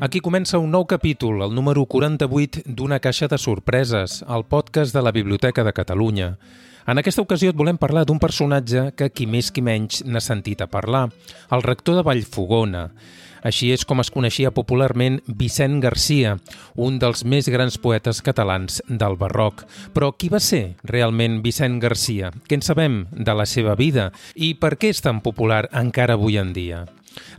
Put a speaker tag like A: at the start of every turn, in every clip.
A: Aquí comença un nou capítol, el número 48 d'Una caixa de sorpreses, el podcast de la Biblioteca de Catalunya. En aquesta ocasió et volem parlar d'un personatge que qui més qui menys n'ha sentit a parlar, el rector de Vallfogona. Així és com es coneixia popularment Vicent Garcia, un dels més grans poetes catalans del barroc. Però qui va ser realment Vicent Garcia? Què en sabem de la seva vida? I per què és tan popular encara avui en dia?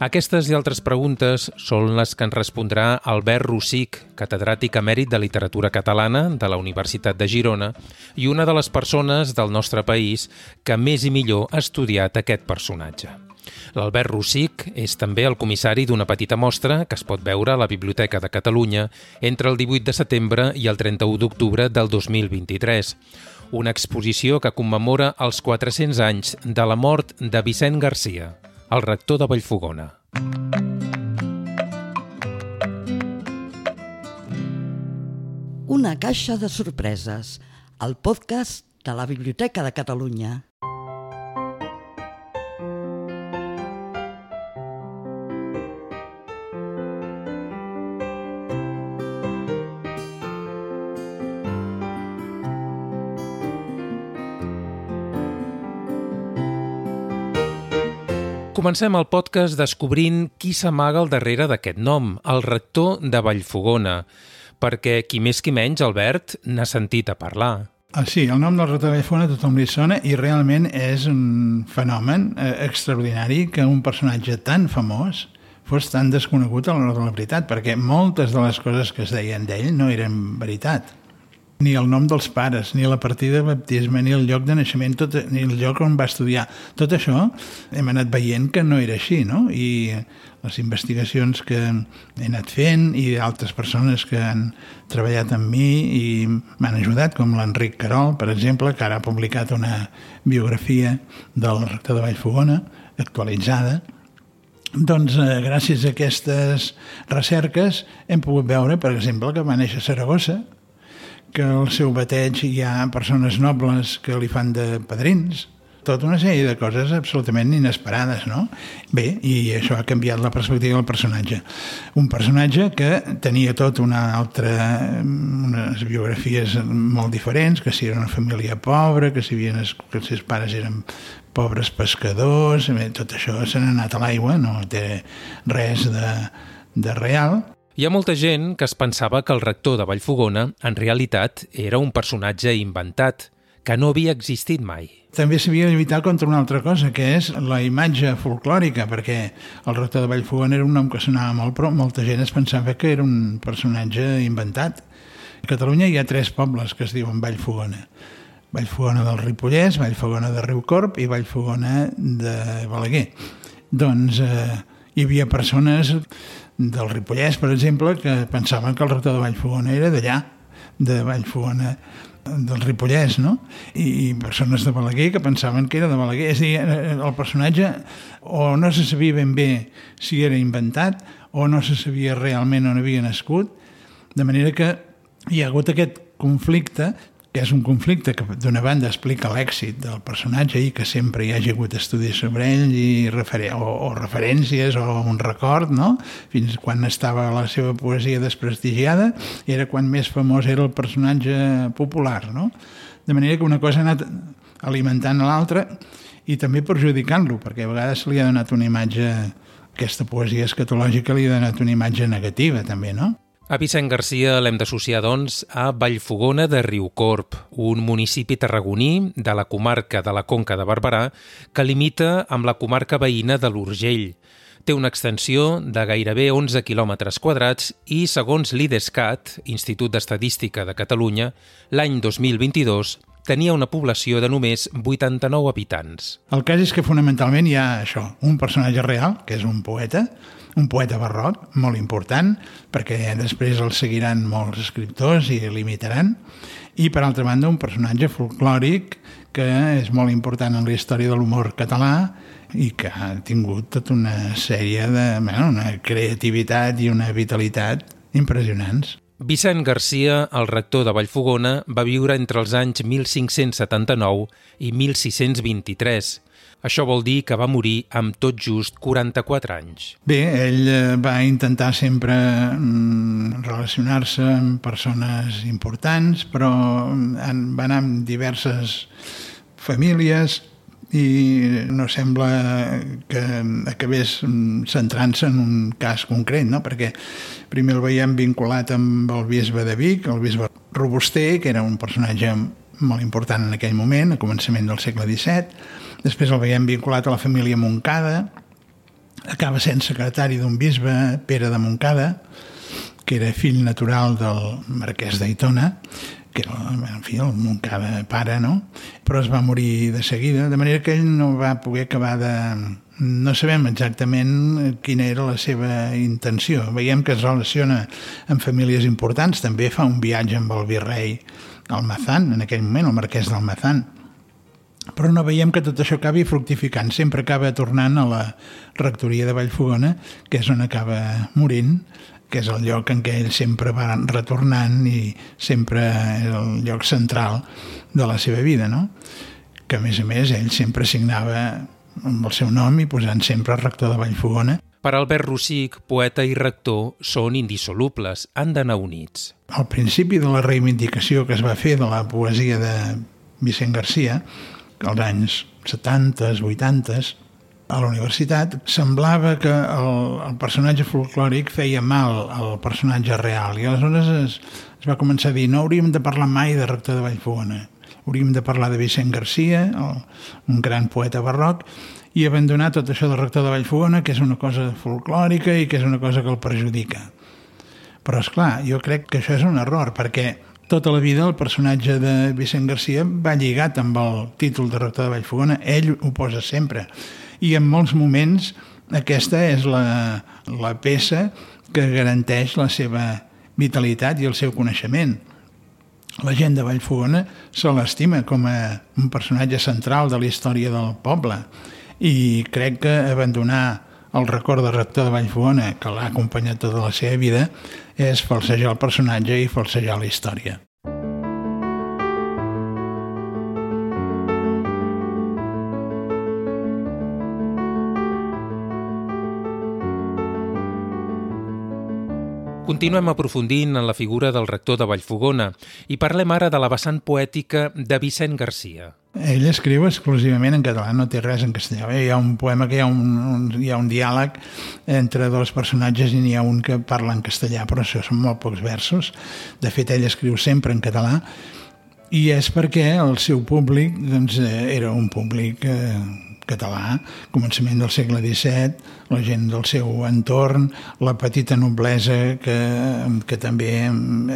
A: Aquestes i altres preguntes són les que ens respondrà Albert Rossic, catedràtic emèrit de literatura catalana de la Universitat de Girona i una de les persones del nostre país que més i millor ha estudiat aquest personatge. L'Albert Rossic és també el comissari d'una petita mostra que es pot veure a la Biblioteca de Catalunya entre el 18 de setembre i el 31 d'octubre del 2023. Una exposició que commemora els 400 anys de la mort de Vicent Garcia, el rector de Vallfogona.
B: Una caixa de sorpreses, el podcast de la Biblioteca de Catalunya.
A: Comencem el podcast descobrint qui s'amaga al darrere d'aquest nom, el rector de Vallfogona, perquè qui més qui menys, Albert, n'ha sentit a parlar.
C: Ah, sí, el nom del rector de Vallfogona tothom li sona i realment és un fenomen eh, extraordinari que un personatge tan famós fos tan desconegut a l'hora de la veritat, perquè moltes de les coses que es deien d'ell no eren veritat ni el nom dels pares, ni la partida de baptisme, ni el lloc de naixement, tot, ni el lloc on va estudiar. Tot això hem anat veient que no era així, no? I les investigacions que he anat fent i altres persones que han treballat amb mi i m'han ajudat, com l'Enric Carol, per exemple, que ara ha publicat una biografia del rector de Vallfogona, actualitzada, doncs, eh, gràcies a aquestes recerques hem pogut veure, per exemple, que va néixer a Saragossa, que al seu bateig hi ha persones nobles que li fan de padrins, tota una sèrie de coses absolutament inesperades, no? Bé, i això ha canviat la perspectiva del personatge. Un personatge que tenia tot una altra... unes biografies molt diferents, que si era una família pobra, que si, havien, que els pares eren pobres pescadors, bé, tot això se n'ha anat a l'aigua, no té res de, de real,
A: hi ha molta gent que es pensava que el rector de Vallfogona en realitat era un personatge inventat, que no havia existit mai.
C: També s'havia de lluitar contra una altra cosa, que és la imatge folclòrica, perquè el rector de Vallfogona era un nom que sonava molt, però molta gent es pensava que era un personatge inventat. A Catalunya hi ha tres pobles que es diuen Vallfogona. Vallfogona del Ripollès, Vallfogona de Riucorp i Vallfogona de Balaguer. Doncs eh, hi havia persones del Ripollès, per exemple, que pensaven que el rector de Vallfogona era d'allà, de Vallfogona del Ripollès, no? I, I persones de Balaguer que pensaven que era de Balaguer. És a dir, el personatge o no se sabia ben bé si era inventat o no se sabia realment on havia nascut, de manera que hi ha hagut aquest conflicte és un conflicte que d'una banda explica l'èxit del personatge i que sempre hi hagi hagut estudis sobre ell i refer o, o referències o un record, no? Fins quan estava la seva poesia desprestigiada era quan més famós era el personatge popular, no? De manera que una cosa ha anat alimentant l'altra i també perjudicant-lo, perquè a vegades li ha donat una imatge, aquesta poesia escatològica li ha donat una imatge negativa també, no?
A: A Vicent Garcia l'hem d'associar, doncs, a Vallfogona de Riucorp, un municipi tarragoní de la comarca de la Conca de Barberà que limita amb la comarca veïna de l'Urgell. Té una extensió de gairebé 11 quilòmetres quadrats i, segons l'IDESCAT, Institut d'Estadística de Catalunya, l'any 2022 tenia una població de només 89 habitants.
C: El cas és que fonamentalment hi ha això, un personatge real, que és un poeta, un poeta barroc molt important, perquè després el seguiran molts escriptors i l'imitaran, i per altra banda un personatge folclòric que és molt important en la història de l'humor català i que ha tingut tota una sèrie de... Bueno, una creativitat i una vitalitat impressionants.
A: Vicent Garcia, el rector de Vallfogona, va viure entre els anys 1579 i 1623. Això vol dir que va morir amb tot just 44 anys.
C: Bé, ell eh, va intentar sempre mm, relacionar-se amb persones importants, però mm, va anar amb diverses famílies i no sembla que acabés mm, centrant-se en un cas concret, no? perquè primer el veiem vinculat amb el bisbe de Vic, el bisbe Robuster, que era un personatge molt important en aquell moment, a començament del segle XVII, Després el veiem vinculat a la família Moncada, acaba sent secretari d'un bisbe, Pere de Moncada, que era fill natural del marquès d'Aitona, que en fi, el Moncada pare, no? Però es va morir de seguida, de manera que ell no va poder acabar de... No sabem exactament quina era la seva intenció. Veiem que es relaciona amb famílies importants, també fa un viatge amb el virrei Almazán, en aquell moment, el marquès d'Almazán, però no veiem que tot això acabi fructificant. Sempre acaba tornant a la rectoria de Vallfogona, que és on acaba morint, que és el lloc en què ell sempre va retornant i sempre és el lloc central de la seva vida, no? Que, a més a més, ell sempre signava amb el seu nom i posant sempre rector de Vallfogona.
A: Per Albert Rossic, poeta i rector són indissolubles, han d'anar units.
C: Al principi de la reivindicació que es va fer de la poesia de Vicent Garcia, als anys 70, 80, a la universitat, semblava que el, el personatge folclòric feia mal al personatge real i aleshores es, es va començar a dir no hauríem de parlar mai de rector de Vallfogona, hauríem de parlar de Vicent Garcia, el, un gran poeta barroc, i abandonar tot això del rector de Vallfogona, que és una cosa folclòrica i que és una cosa que el perjudica. Però, és clar, jo crec que això és un error, perquè tota la vida el personatge de Vicent Garcia va lligat amb el títol de rector de Vallfogona. Ell ho posa sempre. I en molts moments aquesta és la, la peça que garanteix la seva vitalitat i el seu coneixement. La gent de Vallfogona se l'estima com a un personatge central de la història del poble i crec que abandonar el record de rector de Vallfogona, que l'ha acompanyat tota la seva vida, és falsejar el personatge i falsejar la història.
A: Continuem aprofundint en la figura del rector de Vallfogona i parlem ara de la vessant poètica de Vicent Garcia.
C: Ell escriu exclusivament en català, no té res en castellà. Hi ha un poema que hi ha un, un, hi ha un diàleg entre dos personatges i n'hi ha un que parla en castellà, però això són molt pocs versos. De fet, ell escriu sempre en català i és perquè el seu públic doncs, era un públic eh, català, començament del segle XVII, la gent del seu entorn, la petita noblesa que, que també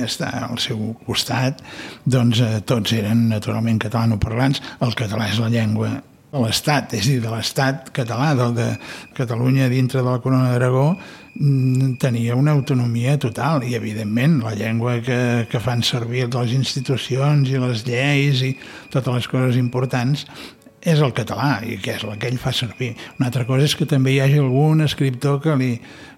C: està al seu costat, doncs eh, tots eren naturalment catalanoparlants. El català és la llengua de l'Estat, és a dir, de l'Estat català, del de Catalunya dintre de la Corona d'Aragó, mm, tenia una autonomia total i, evidentment, la llengua que, que fan servir les institucions i les lleis i totes les coses importants és el català i que és el que ell fa servir. Una altra cosa és que també hi hagi algun escriptor que li,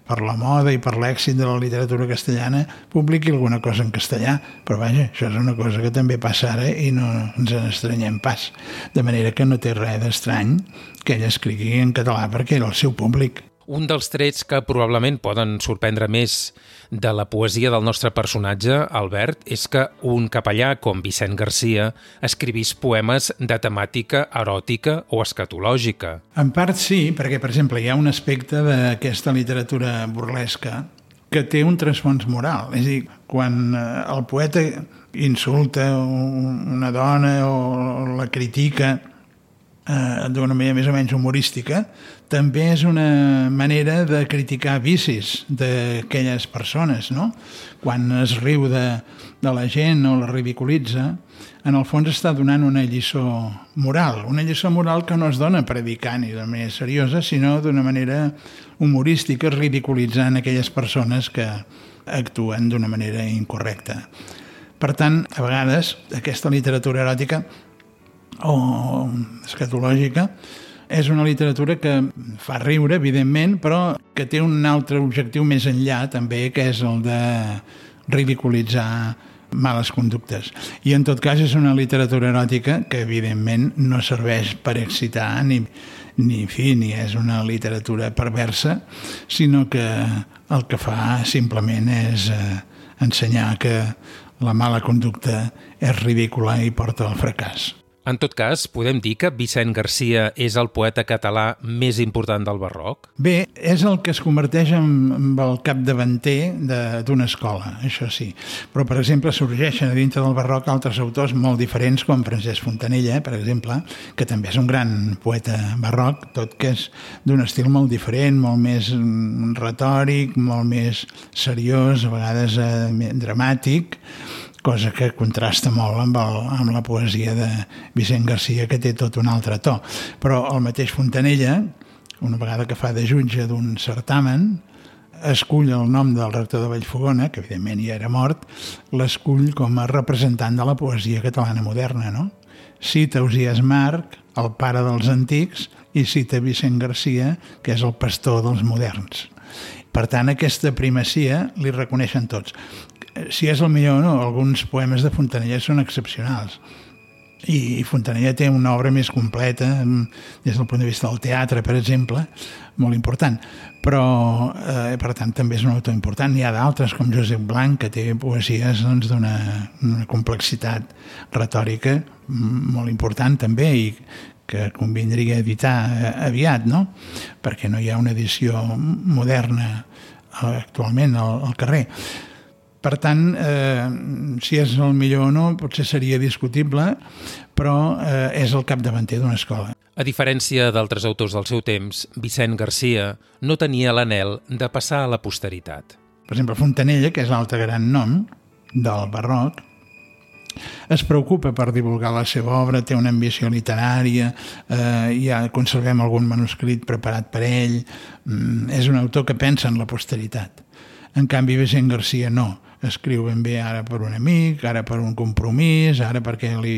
C: per la moda i per l'èxit de la literatura castellana publiqui alguna cosa en castellà, però vaja, això és una cosa que també passa ara i no ens estranyem pas. De manera que no té res d'estrany que ell escrigui en català perquè era el seu públic.
A: Un dels trets que probablement poden sorprendre més de la poesia del nostre personatge, Albert, és que un capellà com Vicent Garcia escrivís poemes de temàtica eròtica o escatològica.
C: En part sí, perquè, per exemple, hi ha un aspecte d'aquesta literatura burlesca que té un trasfons moral. És a dir, quan eh, el poeta insulta una dona o la critica eh, d'una manera més o menys humorística, també és una manera de criticar vicis d'aquelles persones, no? Quan es riu de, de la gent o la ridiculitza, en el fons està donant una lliçó moral, una lliçó moral que no es dona predicant i de manera seriosa, sinó d'una manera humorística, ridiculitzant aquelles persones que actuen d'una manera incorrecta. Per tant, a vegades, aquesta literatura eròtica o escatològica, és una literatura que fa riure, evidentment, però que té un altre objectiu més enllà, també, que és el de ridiculitzar males conductes. I en tot cas és una literatura eròtica que evidentment no serveix per excitar ni, ni, fi, ni és una literatura perversa, sinó que el que fa simplement és eh, ensenyar que la mala conducta és ridícula i porta al fracàs.
A: En tot cas, podem dir que Vicent Garcia és el poeta català més important del barroc?
C: Bé, és el que es converteix en, en el capdavanter d'una escola, això sí. Però, per exemple, sorgeixen dintre del barroc altres autors molt diferents, com Francesc Fontanella, per exemple, que també és un gran poeta barroc, tot que és d'un estil molt diferent, molt més retòric, molt més seriós, a vegades eh, dramàtic, cosa que contrasta molt amb, el, amb la poesia de Vicent Garcia, que té tot un altre to. Però el mateix Fontanella, una vegada que fa de jutge d'un certamen, escull el nom del rector de Vallfogona, que evidentment ja era mort, l'escull com a representant de la poesia catalana moderna, no? Cita Osias Marc, el pare dels antics, i cita Vicent Garcia, que és el pastor dels moderns. Per tant, aquesta primacia li reconeixen tots si és el millor o no, alguns poemes de Fontanella són excepcionals. I Fontanella té una obra més completa des del punt de vista del teatre, per exemple, molt important. Però, eh, per tant, també és un autor important. N'hi ha d'altres, com Josep Blanc, que té poesies d'una doncs, complexitat retòrica molt important també i que convindria editar eh, aviat, no? perquè no hi ha una edició moderna eh, actualment al, al carrer. Per tant, eh, si és el millor o no, potser seria discutible, però eh, és el capdavanter d'una escola.
A: A diferència d'altres autors del seu temps, Vicent Garcia no tenia l'anel de passar a la posteritat.
C: Per exemple, Fontanella, que és l'altre gran nom del barroc, es preocupa per divulgar la seva obra, té una ambició literària, eh, ja conservem algun manuscrit preparat per ell, mm, és un autor que pensa en la posteritat. En canvi, Vicent Garcia no escriu ben bé ara per un amic, ara per un compromís, ara perquè li,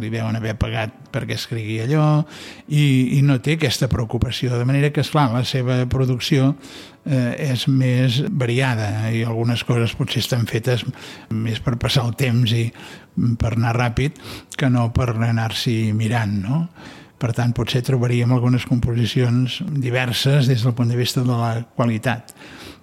C: li deuen haver pagat perquè escrigui allò, i, i no té aquesta preocupació. De manera que, esclar, la seva producció eh, és més variada i algunes coses potser estan fetes més per passar el temps i per anar ràpid que no per anar-s'hi mirant, no? Per tant, potser trobaríem algunes composicions diverses des del punt de vista de la qualitat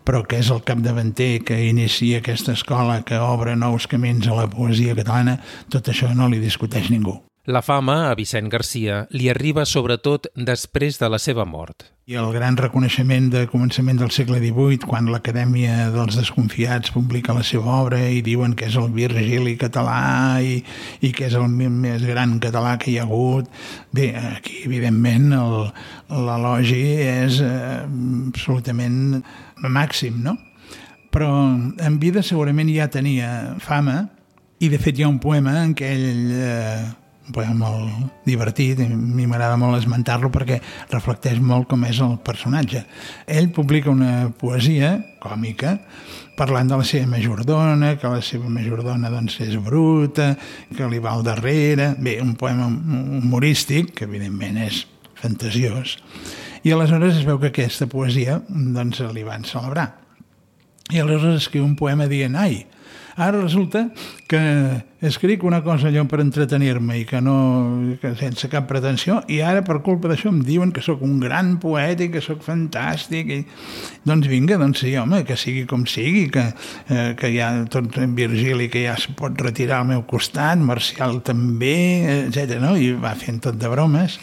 C: però que és el capdavanter que inicia aquesta escola, que obre nous camins a la poesia catalana, tot això no li discuteix ningú.
A: La fama a Vicent Garcia li arriba sobretot després de la seva mort.
C: I el gran reconeixement de començament del segle XVIII, quan l'Acadèmia dels Desconfiats publica la seva obra i diuen que és el Virgili català i, i que és el més gran català que hi ha hagut. Bé, aquí, evidentment, l'elogi és eh, absolutament màxim, no? Però en vida segurament ja tenia fama i, de fet, hi ha un poema en què ell... Eh, un poema molt divertit, i a mi m'agrada molt esmentar-lo perquè reflecteix molt com és el personatge. Ell publica una poesia còmica parlant de la seva majordona, que la seva majordona doncs, és bruta, que li va al darrere... Bé, un poema humorístic, que evidentment és fantasiós, i aleshores es veu que aquesta poesia doncs, li van celebrar. I aleshores escriu un poema dient, ai, Ara resulta que escric una cosa allò per entretenir-me i que no, que sense cap pretensió, i ara per culpa d'això em diuen que sóc un gran poeta i que sóc fantàstic. I... Doncs vinga, doncs sí, home, que sigui com sigui, que, eh, que hi ha tot en Virgili que ja es pot retirar al meu costat, Marcial també, etc. No? I va fent tot de bromes.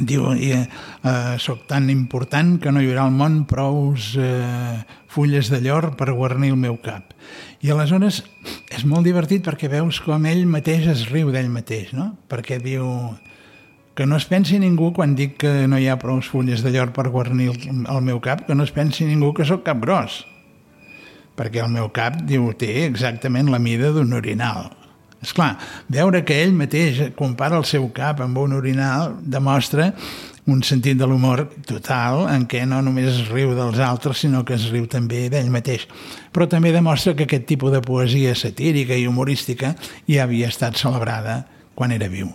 C: Diu, i, eh, sóc tan important que no hi haurà al món prous eh, fulles de llor per guarnir el meu cap. I aleshores és molt divertit perquè veus com ell mateix es riu d'ell mateix, no? Perquè diu que no es pensi ningú quan dic que no hi ha prou fulles de llor per guarnir el, el meu cap, que no es pensi ningú que sóc cap gros. Perquè el meu cap, diu, té exactament la mida d'un orinal. És clar, veure que ell mateix compara el seu cap amb un orinal demostra un sentit de l'humor total en què no només es riu dels altres, sinó que es riu també d'ell mateix. Però també demostra que aquest tipus de poesia satírica i humorística ja havia estat celebrada quan era viu.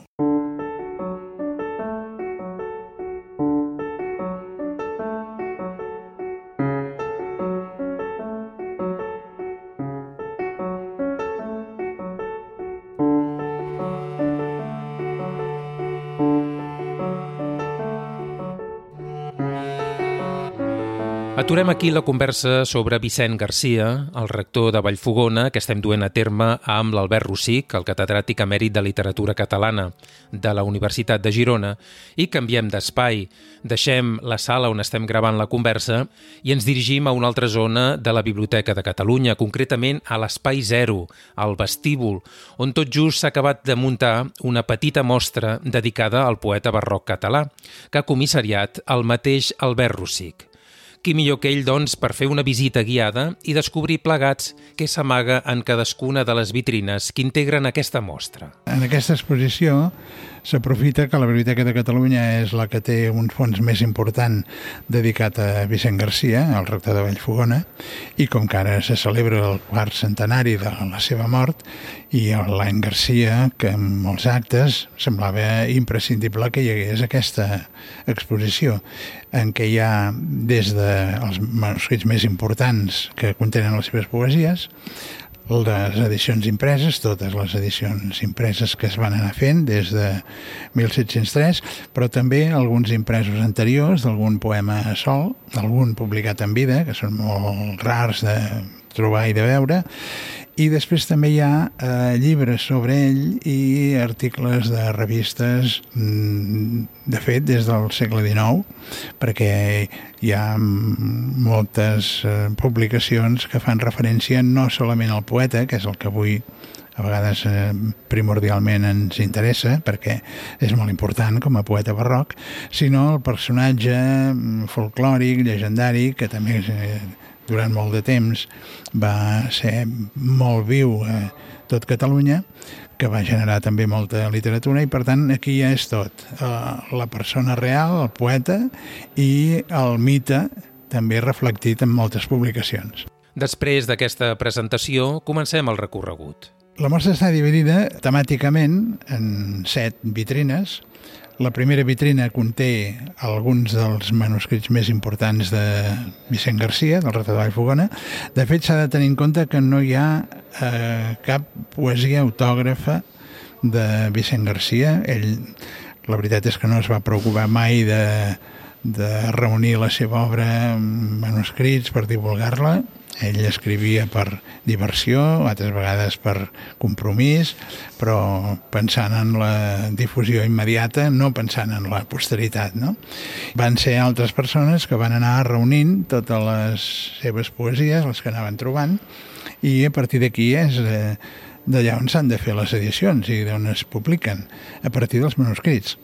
A: Aturem aquí la conversa sobre Vicent Garcia, el rector de Vallfogona, que estem duent a terme amb l'Albert Rossic, el catedràtic emèrit de literatura catalana de la Universitat de Girona, i canviem d'espai. Deixem la sala on estem gravant la conversa i ens dirigim a una altra zona de la Biblioteca de Catalunya, concretament a l'Espai Zero, al vestíbul, on tot just s'ha acabat de muntar una petita mostra dedicada al poeta barroc català, que ha comissariat el mateix Albert Rossic. Qui millor que ell, doncs, per fer una visita guiada i descobrir plegats què s'amaga en cadascuna de les vitrines que integren aquesta mostra.
C: En aquesta exposició s'aprofita que la Biblioteca de Catalunya és la que té un fons més important dedicat a Vicent Garcia, el rector de Vallfogona, i com que ara se celebra el quart centenari de la seva mort, i l'any Garcia, que en molts actes semblava imprescindible que hi hagués aquesta exposició, en què hi ha des dels de manuscrits més importants que contenen les seves poesies, les edicions impreses, totes les edicions impreses que es van anar fent des de 1703, però també alguns impresos anteriors d'algun poema sol, algun publicat en vida, que són molt rars de trobar i de veure, i després també hi ha eh, llibres sobre ell i articles de revistes, mm, de fet, des del segle XIX, perquè hi ha moltes eh, publicacions que fan referència no solament al poeta, que és el que avui a vegades eh, primordialment ens interessa perquè és molt important com a poeta barroc, sinó el personatge mm, folclòric, llegendari, que també eh, durant molt de temps va ser molt viu a tot Catalunya, que va generar també molta literatura i per tant aquí ja és tot, eh, la persona real, el poeta i el mite també reflectit en moltes publicacions.
A: Després d'aquesta presentació, comencem el recorregut.
C: La mostra està dividida temàticament en set vitrines, la primera vitrina conté alguns dels manuscrits més importants de Vicent Garcia, del Retrat de Vallfogona. De fet, s'ha de tenir en compte que no hi ha eh, cap poesia autògrafa de Vicent Garcia. Ell, la veritat és que no es va preocupar mai de, de reunir la seva obra en manuscrits per divulgar-la ell escrivia per diversió, altres vegades per compromís, però pensant en la difusió immediata, no pensant en la posteritat. No? Van ser altres persones que van anar reunint totes les seves poesies, les que anaven trobant, i a partir d'aquí és eh, d'allà on s'han de fer les edicions i d'on es publiquen, a partir dels manuscrits.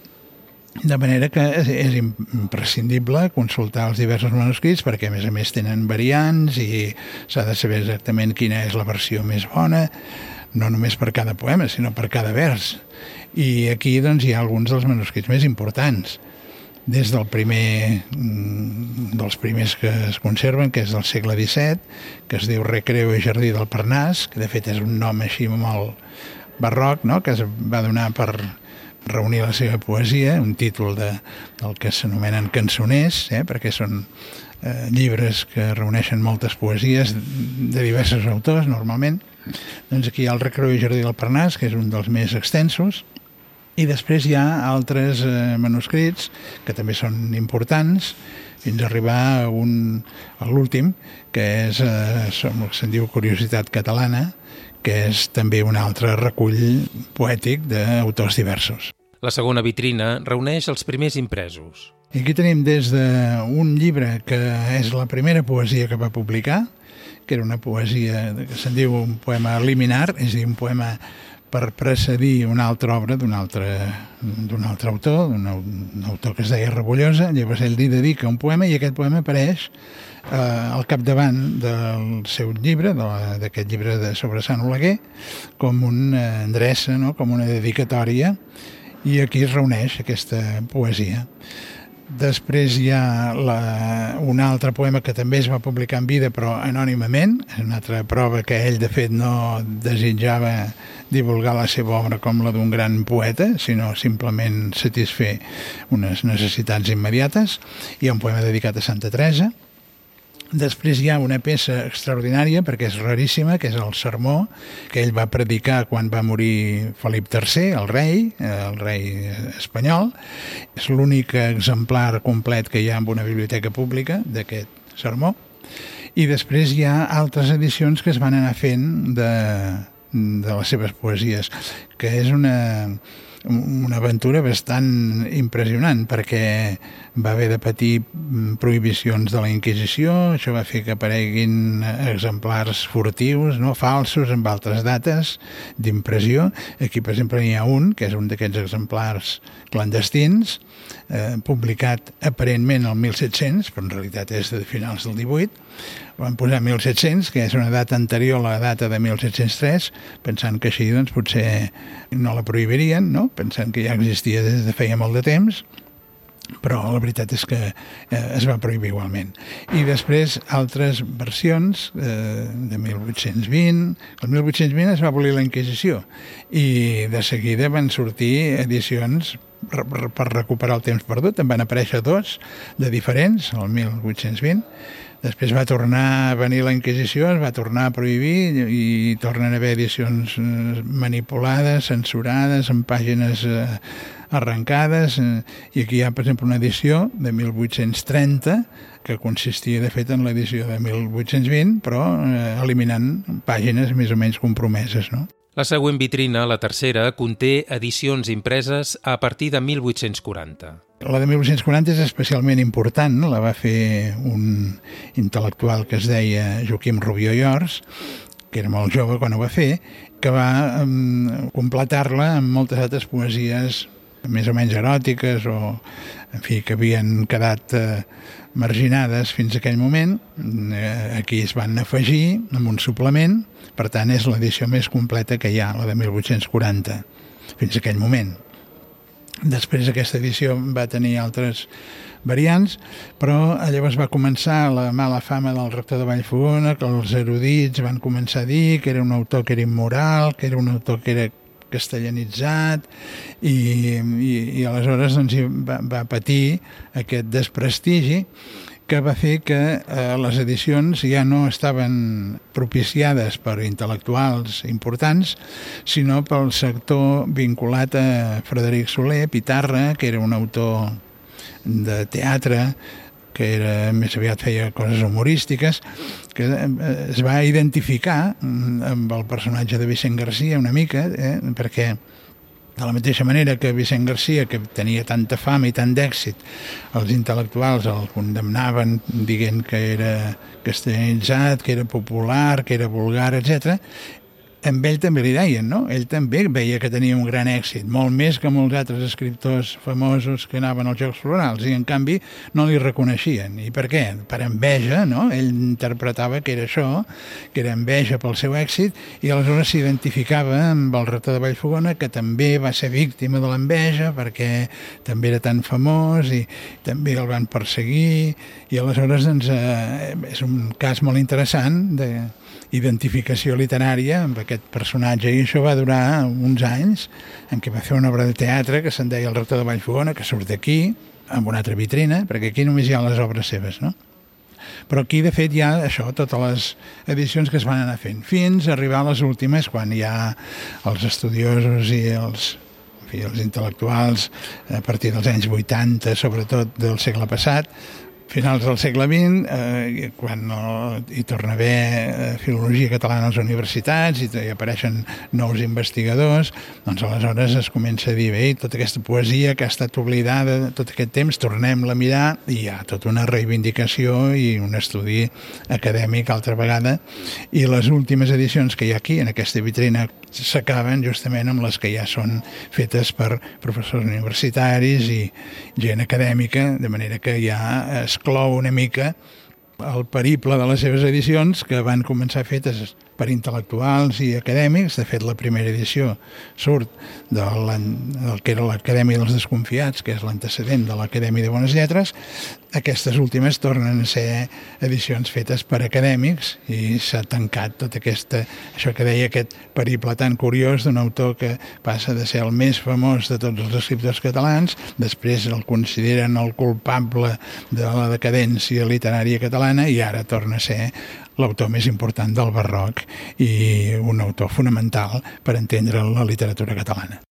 C: De manera que és, imprescindible consultar els diversos manuscrits perquè, a més a més, tenen variants i s'ha de saber exactament quina és la versió més bona, no només per cada poema, sinó per cada vers. I aquí doncs, hi ha alguns dels manuscrits més importants des del primer mm, dels primers que es conserven, que és del segle XVII, que es diu Recreu i Jardí del Parnàs, que de fet és un nom així molt barroc, no? que es va donar per, reunir la seva poesia, un títol de, del que s'anomenen cançoners, eh, perquè són eh, llibres que reuneixen moltes poesies de diversos autors, normalment. Doncs aquí hi ha el Recreu i Jardí del Parnàs, que és un dels més extensos, i després hi ha altres eh, manuscrits que també són importants, fins a arribar a, un, a l'últim, que és eh, el que se'n diu Curiositat Catalana, que és també un altre recull poètic d'autors diversos.
A: La segona vitrina reuneix els primers impresos.
C: I aquí tenim des d'un llibre que és la primera poesia que va publicar, que era una poesia que se'n diu un poema liminar, és a dir, un poema per precedir una altra obra d'un altre, altre autor, d'un autor que es deia Rebollosa, llavors ell li dedica un poema i aquest poema apareix eh, al capdavant del seu llibre, d'aquest llibre de sobre Sant Oleguer, com una endreça, no? com una dedicatòria, i aquí es reuneix aquesta poesia. Després hi ha la, un altre poema que també es va publicar en vida però anònimament, és una altra prova que ell de fet no desitjava divulgar la seva obra com la d'un gran poeta, sinó simplement satisfer unes necessitats immediates. Hi ha un poema dedicat a Santa Teresa, Després hi ha una peça extraordinària, perquè és raríssima, que és el sermó que ell va predicar quan va morir Felip III, el rei, eh, el rei espanyol. És l'únic exemplar complet que hi ha en una biblioteca pública d'aquest sermó, i després hi ha altres edicions que es van anar fent de, de les seves poesies, que és una, una aventura bastant impressionant perquè va haver de patir prohibicions de la Inquisició, això va fer que apareguin exemplars furtius, no falsos, amb altres dates d'impressió. Aquí, per exemple, n'hi ha un, que és un d'aquests exemplars clandestins, eh, publicat aparentment el 1700, però en realitat és de finals del 18, van posar 1700, que és una data anterior a la data de 1703, pensant que així doncs, potser no la prohibirien, no? pensant que ja existia des de feia molt de temps, però la veritat és que eh, es va prohibir igualment. I després altres versions eh, de 1820, el 1820 es va abolir la Inquisició i de seguida van sortir edicions per recuperar el temps perdut, en van aparèixer dos de diferents, el 1820, Després va tornar a venir la Inquisició, es va tornar a prohibir i tornen a haver edicions eh, manipulades, censurades, amb pàgines eh, arrencades. Eh, I aquí hi ha, per exemple, una edició de 1830 que consistia, de fet, en l'edició de 1820, però eliminant pàgines més o menys compromeses. No?
A: La següent vitrina, la tercera, conté edicions impreses a partir de 1840.
C: La de 1840 és especialment important, la va fer un intel·lectual que es deia Joaquim Rubió i Ors, que era molt jove quan ho va fer, que va um, completar-la amb moltes altres poesies més o menys eròtiques o, en fi, que havien quedat eh, marginades fins a aquell moment. Eh, aquí es van afegir amb un suplement, per tant és l'edició més completa que hi ha, la de 1840, fins a aquell moment. Després aquesta edició va tenir altres variants, però llavors va començar la mala fama del rector de Vallfogona, que els erudits van començar a dir que era un autor que era immoral, que era un autor que era castellanitzat i, i, i aleshores doncs, va, va patir aquest desprestigi que va fer que eh, les edicions ja no estaven propiciades per intel·lectuals importants, sinó pel sector vinculat a Frederic Soler, Pitarra, que era un autor de teatre, que era, més aviat feia coses humorístiques, que eh, es va identificar amb el personatge de Vicent Garcia una mica, eh, perquè de la mateixa manera que Vicent Garcia, que tenia tanta fama i tant d'èxit, els intel·lectuals el condemnaven dient que era castellanitzat, que era popular, que era vulgar, etc amb ell també li deien, no? Ell també veia que tenia un gran èxit, molt més que molts altres escriptors famosos que anaven als Jocs Florals, i en canvi no li reconeixien. I per què? Per enveja, no? Ell interpretava que era això, que era enveja pel seu èxit, i aleshores s'identificava amb el rector de Vallfogona, que també va ser víctima de l'enveja, perquè també era tan famós, i també el van perseguir, i aleshores doncs, eh, és un cas molt interessant de, identificació literària amb aquest personatge i això va durar uns anys en què va fer una obra de teatre que se'n deia El rector de Vallfogona, que surt d'aquí amb una altra vitrina, perquè aquí només hi ha les obres seves, no? Però aquí, de fet, hi ha això, totes les edicions que es van anar fent, fins a arribar a les últimes, quan hi ha els estudiosos i els, en fi, els intel·lectuals, a partir dels anys 80, sobretot del segle passat, finals del segle XX, eh, quan no, hi torna a haver eh, filologia catalana a les universitats i, hi apareixen nous investigadors, doncs aleshores es comença a dir, bé, tota aquesta poesia que ha estat oblidada tot aquest temps, tornem-la a mirar i hi ha tota una reivindicació i un estudi acadèmic altra vegada. I les últimes edicions que hi ha aquí, en aquesta vitrina s'acaben justament amb les que ja són fetes per professors universitaris i gent acadèmica, de manera que ja es clou una mica el periple de les seves edicions que van començar fetes per intel·lectuals i acadèmics. De fet, la primera edició surt del, del que era l'Acadèmia dels Desconfiats, que és l'antecedent de l'Acadèmia de Bones Lletres. Aquestes últimes tornen a ser edicions fetes per acadèmics i s'ha tancat tot aquesta, això que deia aquest periple tan curiós d'un autor que passa de ser el més famós de tots els escriptors catalans, després el consideren el culpable de la decadència literària catalana i ara torna a ser l'autor més important del barroc i un autor fonamental per entendre la literatura catalana.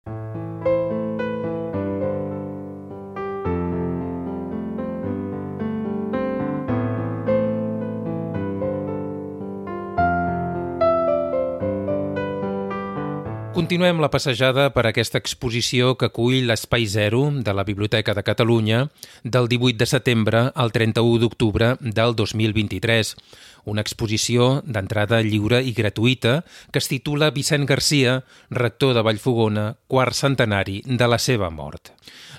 A: Continuem la passejada per aquesta exposició que acull l'Espai Zero de la Biblioteca de Catalunya del 18 de setembre al 31 d'octubre del 2023. Una exposició d'entrada lliure i gratuïta que es titula Vicent Garcia, rector de Vallfogona, quart centenari de la seva mort.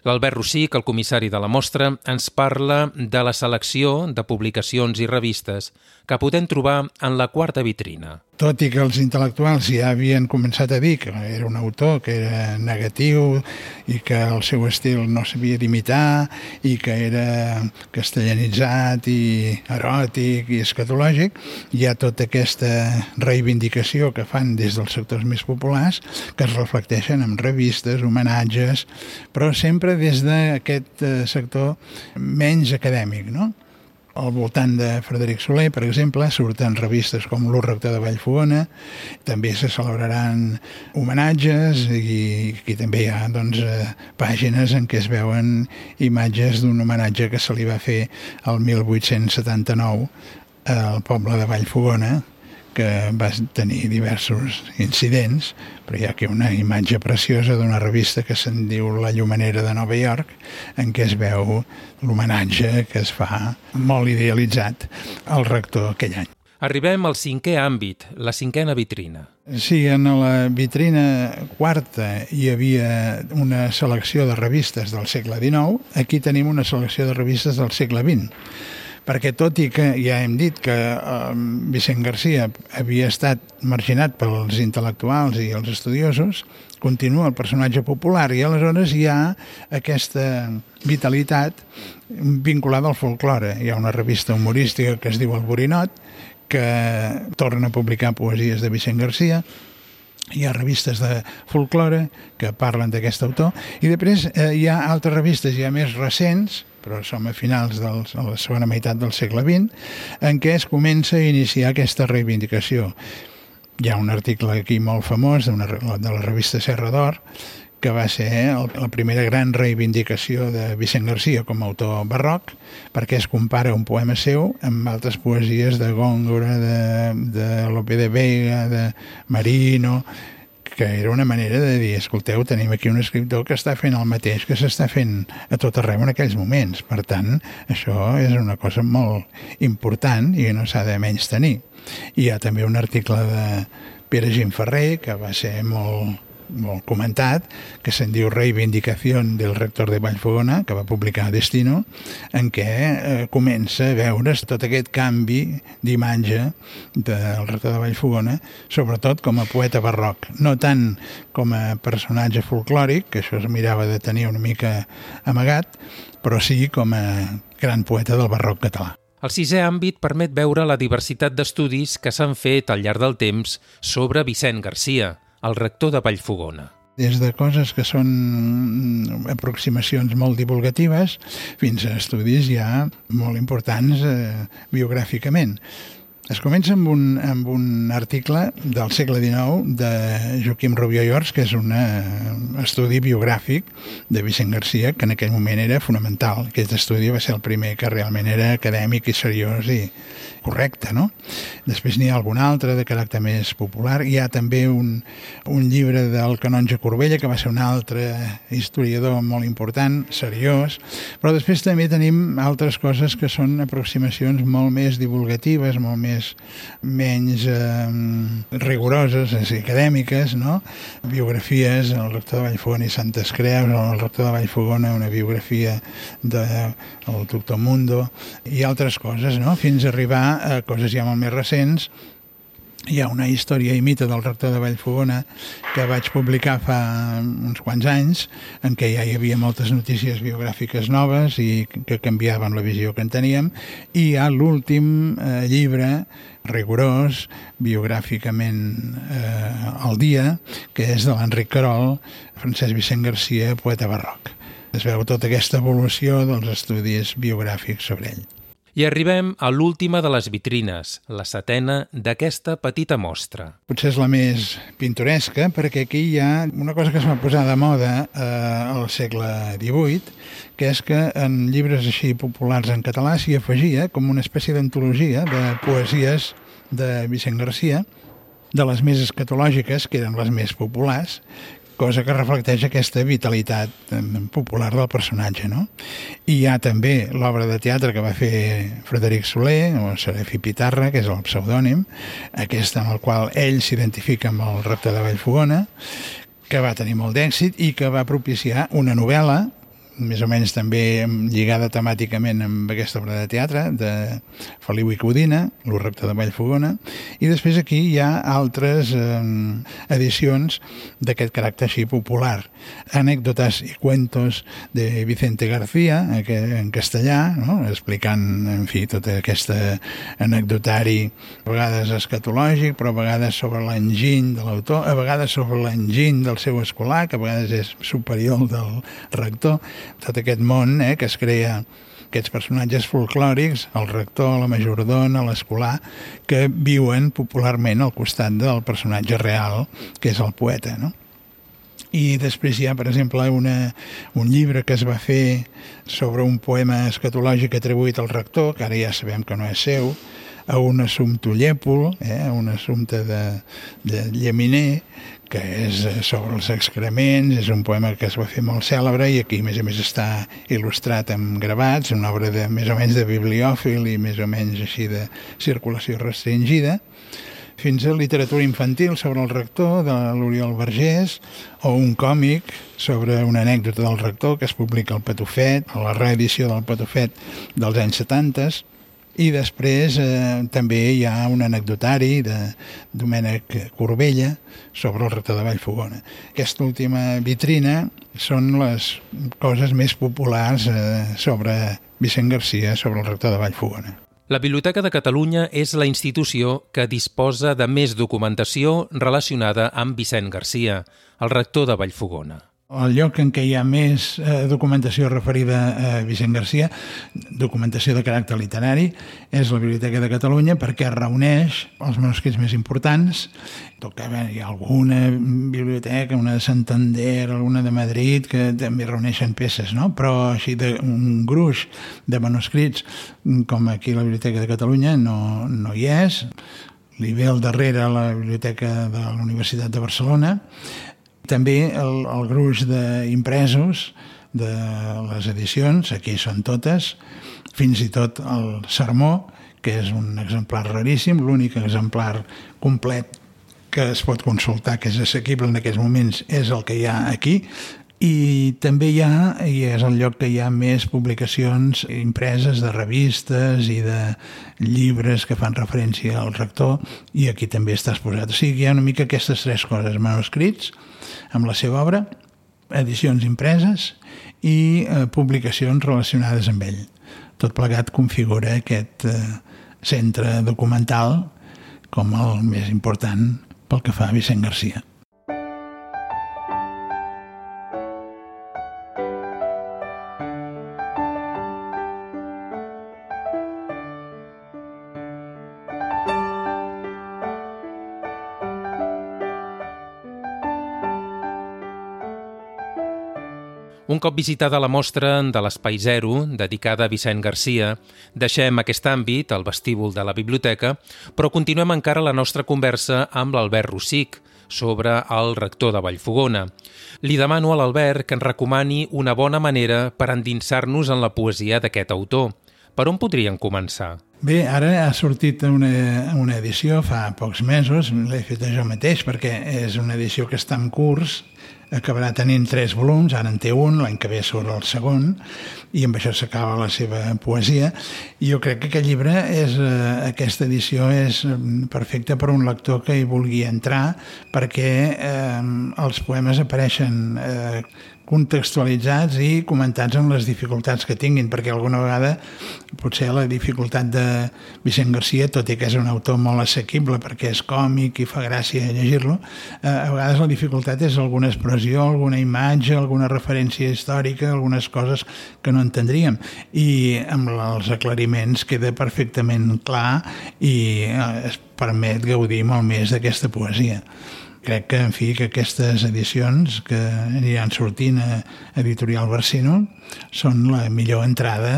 A: L'Albert Rossic, el comissari de la mostra, ens parla de la selecció de publicacions i revistes que podem trobar en la quarta vitrina.
C: Tot i que els intel·lectuals ja havien començat a dir que era un autor que era negatiu i que el seu estil no s'havia d'imitar i que era castellanitzat i eròtic i escatològic, hi ha tota aquesta reivindicació que fan des dels sectors més populars que es reflecteixen en revistes, homenatges, però sempre des d'aquest eh, sector menys acadèmic, no? Al voltant de Frederic Soler, per exemple, surten revistes com l'Ur Rector de Vallfogona, també se celebraran homenatges i aquí també hi ha doncs, eh, pàgines en què es veuen imatges d'un homenatge que se li va fer el 1879 al poble de Vallfogona, que va tenir diversos incidents, però hi ha aquí una imatge preciosa d'una revista que se'n diu La Llumanera de Nova York, en què es veu l'homenatge que es fa molt idealitzat al rector aquell any.
A: Arribem al cinquè àmbit, la cinquena vitrina.
C: Sí, en la vitrina quarta hi havia una selecció de revistes del segle XIX, aquí tenim una selecció de revistes del segle XX perquè tot i que ja hem dit que eh, Vicent Garcia havia estat marginat pels intel·lectuals i els estudiosos, continua el personatge popular i aleshores hi ha aquesta vitalitat vinculada al folklore. Hi ha una revista humorística que es diu El Borinot, que torna a publicar poesies de Vicent Garcia, hi ha revistes de folklore que parlen d'aquest autor i després eh, hi ha altres revistes ja més recents però som a finals de la segona meitat del segle XX, en què es comença a iniciar aquesta reivindicació. Hi ha un article aquí molt famós de, una, de la revista Serra d'Or, que va ser el, la primera gran reivindicació de Vicent Garcia com a autor barroc, perquè es compara un poema seu amb altres poesies de Góngora, de, de Lope de Vega, de Marino, que era una manera de dir, escolteu, tenim aquí un escriptor que està fent el mateix que s'està fent a tot arreu en aquells moments. Per tant, això és una cosa molt important i no s'ha de menys tenir. Hi ha també un article de Pere Gimferrer, que va ser molt, molt comentat, que se'n diu Reivindicació del rector de Vallfogona, que va publicar Destino, en què eh, comença a veure's tot aquest canvi d'imatge del rector de Vallfogona, sobretot com a poeta barroc, no tant com a personatge folclòric, que això es mirava de tenir una mica amagat, però sí com a gran poeta del barroc català.
A: El sisè àmbit permet veure la diversitat d'estudis que s'han fet al llarg del temps sobre Vicent Garcia, el rector de Vallfogona
C: des de coses que són aproximacions molt divulgatives fins a estudis ja molt importants eh, biogràficament. Es comença amb un, amb un article del segle XIX de Joaquim Rubió i Ors, que és un estudi biogràfic de Vicent Garcia, que en aquell moment era fonamental. Aquest estudi va ser el primer que realment era acadèmic i seriós i, correcte, no? Després n'hi ha algun altre de caràcter més popular. Hi ha també un, un llibre del canonge Corbella, que va ser un altre historiador molt important, seriós, però després també tenim altres coses que són aproximacions molt més divulgatives, molt més menys eh, rigoroses, dir, acadèmiques, no? Biografies, el rector de Vallfogona i Santes Creus, el rector de Vallfogona, una biografia del de, doctor Mundo, i altres coses, no? Fins a arribar a coses ja molt més recents, hi ha una història i mite del rector de Vallfogona que vaig publicar fa uns quants anys, en què ja hi havia moltes notícies biogràfiques noves i que canviaven la visió que en teníem, i hi ha l'últim eh, llibre rigorós, biogràficament eh, al dia, que és de l'Enric Carol, Francesc Vicent Garcia, poeta barroc. Es veu tota aquesta evolució dels estudis biogràfics sobre ell.
A: I arribem a l'última de les vitrines, la setena d'aquesta petita mostra.
C: Potser és la més pintoresca, perquè aquí hi ha una cosa que es va posar de moda eh, al segle XVIII, que és que en llibres així populars en català s'hi afegia com una espècie d'antologia de poesies de Vicent Garcia, de les més escatològiques, que eren les més populars, cosa que reflecteix aquesta vitalitat popular del personatge. No? I hi ha també l'obra de teatre que va fer Frederic Soler, o Serefi Pitarra, que és el pseudònim, aquesta en el qual ell s'identifica amb el repte de Vallfogona, que va tenir molt d'èxit i que va propiciar una novel·la més o menys també lligada temàticament amb aquesta obra de teatre de Feliu i Codina, l'Urrecte de Vallfogona, i després aquí hi ha altres eh, edicions d'aquest caràcter així popular. Anècdotes i cuentos de Vicente García, en castellà, no? explicant, en fi, tot aquest anecdotari, a vegades escatològic, però a vegades sobre l'enginy de l'autor, a vegades sobre l'enginy del seu escolar, que a vegades és superior del rector, tot aquest món eh, que es crea aquests personatges folclòrics, el rector, la majordona, l'escolar, que viuen popularment al costat del personatge real, que és el poeta, no? I després hi ha, per exemple, una, un llibre que es va fer sobre un poema escatològic atribuït al rector, que ara ja sabem que no és seu, a un assumpte llèpol, eh, un assumpte de, de llaminer, que és eh, sobre els excrements, és un poema que es va fer molt cèlebre i aquí, a més a més, està il·lustrat amb gravats, una obra de, més o menys de bibliòfil i més o menys així de circulació restringida, fins a literatura infantil sobre el rector de l'Oriol Vergés o un còmic sobre una anècdota del rector que es publica al Patufet, a la reedició del Patufet dels anys 70 i després eh, també hi ha un anecdotari de Domènec Corbella sobre el rector de Vallfogona. Aquesta última vitrina són les coses més populars eh, sobre Vicent Garcia, sobre el rector de Vallfogona.
A: La Biblioteca de Catalunya és la institució que disposa de més documentació relacionada amb Vicent Garcia, el rector de Vallfogona
C: el lloc en què hi ha més eh, documentació referida a Vicent Garcia, documentació de caràcter literari, és la Biblioteca de Catalunya perquè reuneix els manuscrits més importants. Toca, bé, hi ha alguna biblioteca, una de Santander, alguna de Madrid, que també reuneixen peces, no? però així de, un gruix de manuscrits com aquí la Biblioteca de Catalunya no, no hi és. Li ve al darrere la Biblioteca de la Universitat de Barcelona també el, el gruix d'impresos de les edicions, aquí són totes, fins i tot el sermó, que és un exemplar raríssim, l'únic exemplar complet que es pot consultar, que és assequible en aquests moments, és el que hi ha aquí, i també hi ha, i és el lloc que hi ha més publicacions impreses de revistes i de llibres que fan referència al rector, i aquí també està exposat. O sigui, hi ha una mica aquestes tres coses, manuscrits, amb la seva obra, edicions impreses i eh, publicacions relacionades amb ell. Tot plegat configura aquest eh, centre documental com el més important pel que fa a Vicent Garcia.
A: Cop visitada la mostra de l'Espai Zero, dedicada a Vicent Garcia, deixem aquest àmbit, el vestíbul de la biblioteca, però continuem encara la nostra conversa amb l'Albert Rossic sobre el rector de Vallfogona. Li demano a l'Albert que ens recomani una bona manera per endinsar-nos en la poesia d'aquest autor. Per on podrien començar?
C: Bé, ara ha sortit una, una edició fa pocs mesos, l'he fet jo mateix perquè és una edició que està en curs acabarà tenint tres volums, ara en té un, l'any que ve surt el segon, i amb això s'acaba la seva poesia. I jo crec que aquest llibre, és, eh, aquesta edició, és mm, perfecta per a un lector que hi vulgui entrar, perquè eh, els poemes apareixen eh, contextualitzats i comentats amb les dificultats que tinguin, perquè alguna vegada potser la dificultat de Vicent Garcia, tot i que és un autor molt assequible perquè és còmic i fa gràcia llegir-lo, eh, a vegades la dificultat és alguna expressió, alguna imatge, alguna referència històrica, algunes coses que no entendríem. I amb els aclariments queda perfectament clar i eh, es permet gaudir molt més d'aquesta poesia crec que, en fi, que aquestes edicions que aniran sortint a Editorial Barsino són la millor entrada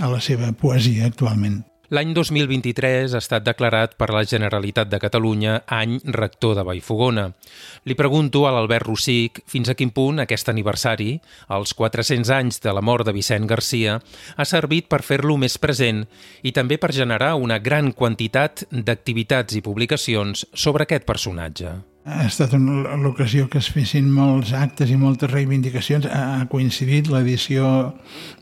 C: a la seva poesia actualment.
A: L'any 2023 ha estat declarat per la Generalitat de Catalunya any rector de Vallfogona. Li pregunto a l'Albert Rossic fins a quin punt aquest aniversari, els 400 anys de la mort de Vicent Garcia, ha servit per fer-lo més present i també per generar una gran quantitat d'activitats i publicacions sobre aquest personatge
C: ha estat l'ocasió que es fessin molts actes i moltes reivindicacions. Ha coincidit l'edició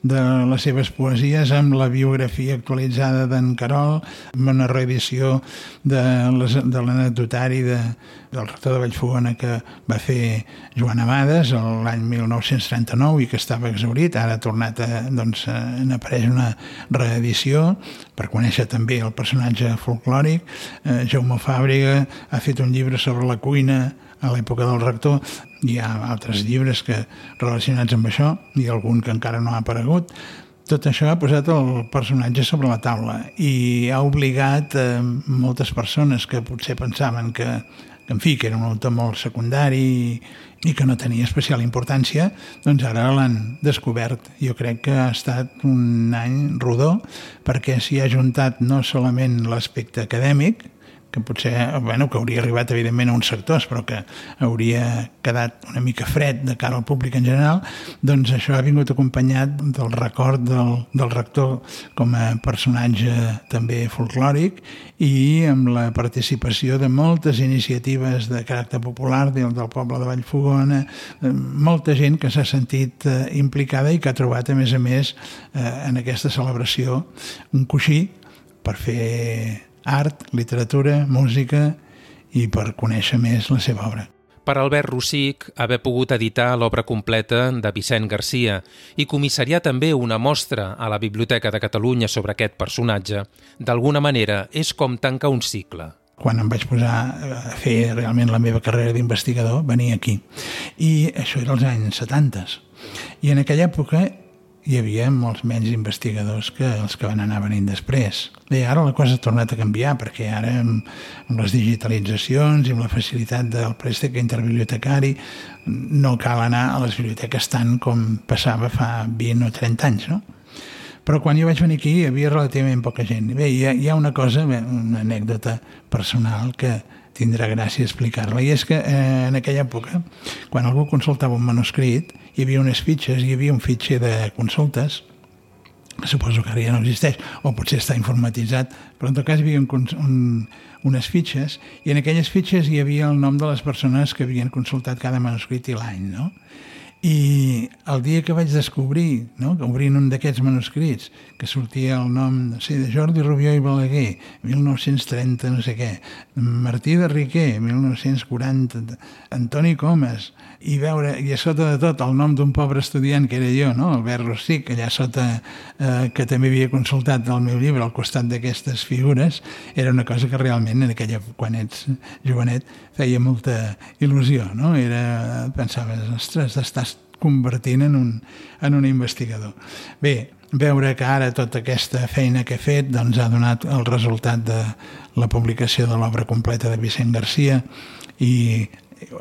C: de les seves poesies amb la biografia actualitzada d'en Carol, amb una reedició de l'anecdotari de, del rector de Vallfogona que va fer Joan Amades l'any 1939 i que estava exaurit. Ara ha tornat a, doncs, en apareix una reedició per conèixer també el personatge folclòric. Eh, Jaume Fàbrega ha fet un llibre sobre la cuina a l'època del rector. Hi ha altres llibres que relacionats amb això i algun que encara no ha aparegut. Tot això ha posat el personatge sobre la taula i ha obligat eh, moltes persones que potser pensaven que, que, en fi, que era un autor molt secundari i, i que no tenia especial importància, doncs ara l'han descobert. Jo crec que ha estat un any rodó perquè s'hi ha juntat no solament l'aspecte acadèmic, que potser, bueno, que hauria arribat evidentment a uns sectors, però que hauria quedat una mica fred de cara al públic en general, doncs això ha vingut acompanyat del record del, del rector com a personatge també folclòric i amb la participació de moltes iniciatives de caràcter popular del, del poble de Vallfogona, eh, molta gent que s'ha sentit eh, implicada i que ha trobat, a més a més, eh, en aquesta celebració un coixí per fer art, literatura, música i per conèixer més la seva obra.
A: Per Albert Rossic, haver pogut editar l'obra completa de Vicent Garcia i comissariar també una mostra a la Biblioteca de Catalunya sobre aquest personatge, d'alguna manera és com tancar un cicle
C: quan em vaig posar a fer realment la meva carrera d'investigador, venia aquí. I això era als anys 70. I en aquella època hi havia molts menys investigadors que els que van anar venint després. Bé, ara la cosa ha tornat a canviar perquè ara amb, amb les digitalitzacions i amb la facilitat del préstec interbibliotecari no cal anar a les biblioteques tant com passava fa 20 o 30 anys, no? Però quan jo vaig venir aquí hi havia relativament poca gent. Bé, hi ha, hi ha una cosa, una anècdota personal que tindrà gràcia explicar-la, i és que eh, en aquella època, quan algú consultava un manuscrit, hi havia unes fitxes, hi havia un fitxer de consultes, que suposo que ara ja no existeix, o potser està informatitzat, però en tot cas hi havia un, un, unes fitxes, i en aquelles fitxes hi havia el nom de les persones que havien consultat cada manuscrit i l'any, no? I el dia que vaig descobrir, no, obrint un d'aquests manuscrits, que sortia el nom no sé, de Jordi Rubió i Balaguer, 1930 no sé què, Martí de Riquer, 1940, Antoni Comas, i veure, i a sota de tot, el nom d'un pobre estudiant que era jo, no? Albert Rossic, allà sota, eh, que també havia consultat el meu llibre al costat d'aquestes figures, era una cosa que realment en aquella, quan ets jovenet, feia molta il·lusió, no? Era, pensaves, ostres, estàs convertint en un, en un investigador. Bé, veure que ara tota aquesta feina que he fet doncs, ha donat el resultat de la publicació de l'obra completa de Vicent Garcia i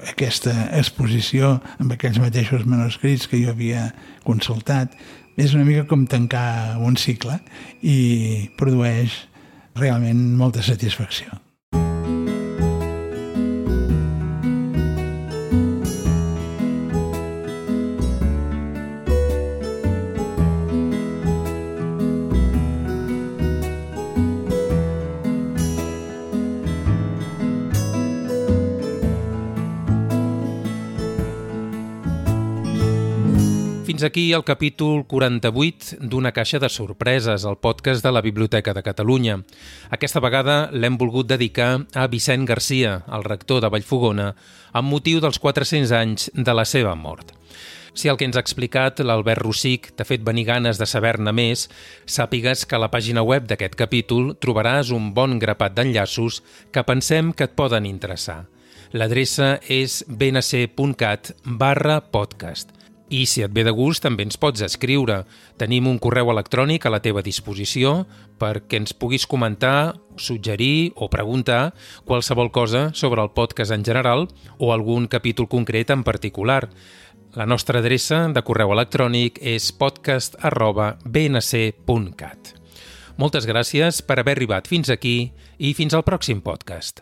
C: aquesta exposició amb aquells mateixos manuscrits que jo havia consultat és una mica com tancar un cicle i produeix realment molta satisfacció.
A: Fins aquí el capítol 48 d'Una caixa de sorpreses, el podcast de la Biblioteca de Catalunya. Aquesta vegada l'hem volgut dedicar a Vicent Garcia, el rector de Vallfogona, amb motiu dels 400 anys de la seva mort. Si el que ens ha explicat l'Albert Rossic t'ha fet venir ganes de saber-ne més, sàpigues que a la pàgina web d'aquest capítol trobaràs un bon grapat d'enllaços que pensem que et poden interessar. L'adreça és bnc.cat barra podcast. I si et ve de gust, també ens pots escriure. Tenim un correu electrònic a la teva disposició perquè ens puguis comentar, suggerir o preguntar qualsevol cosa sobre el podcast en general o algun capítol concret en particular. La nostra adreça de correu electrònic és podcast.bnc.cat. Moltes gràcies per haver arribat fins aquí i fins al pròxim podcast.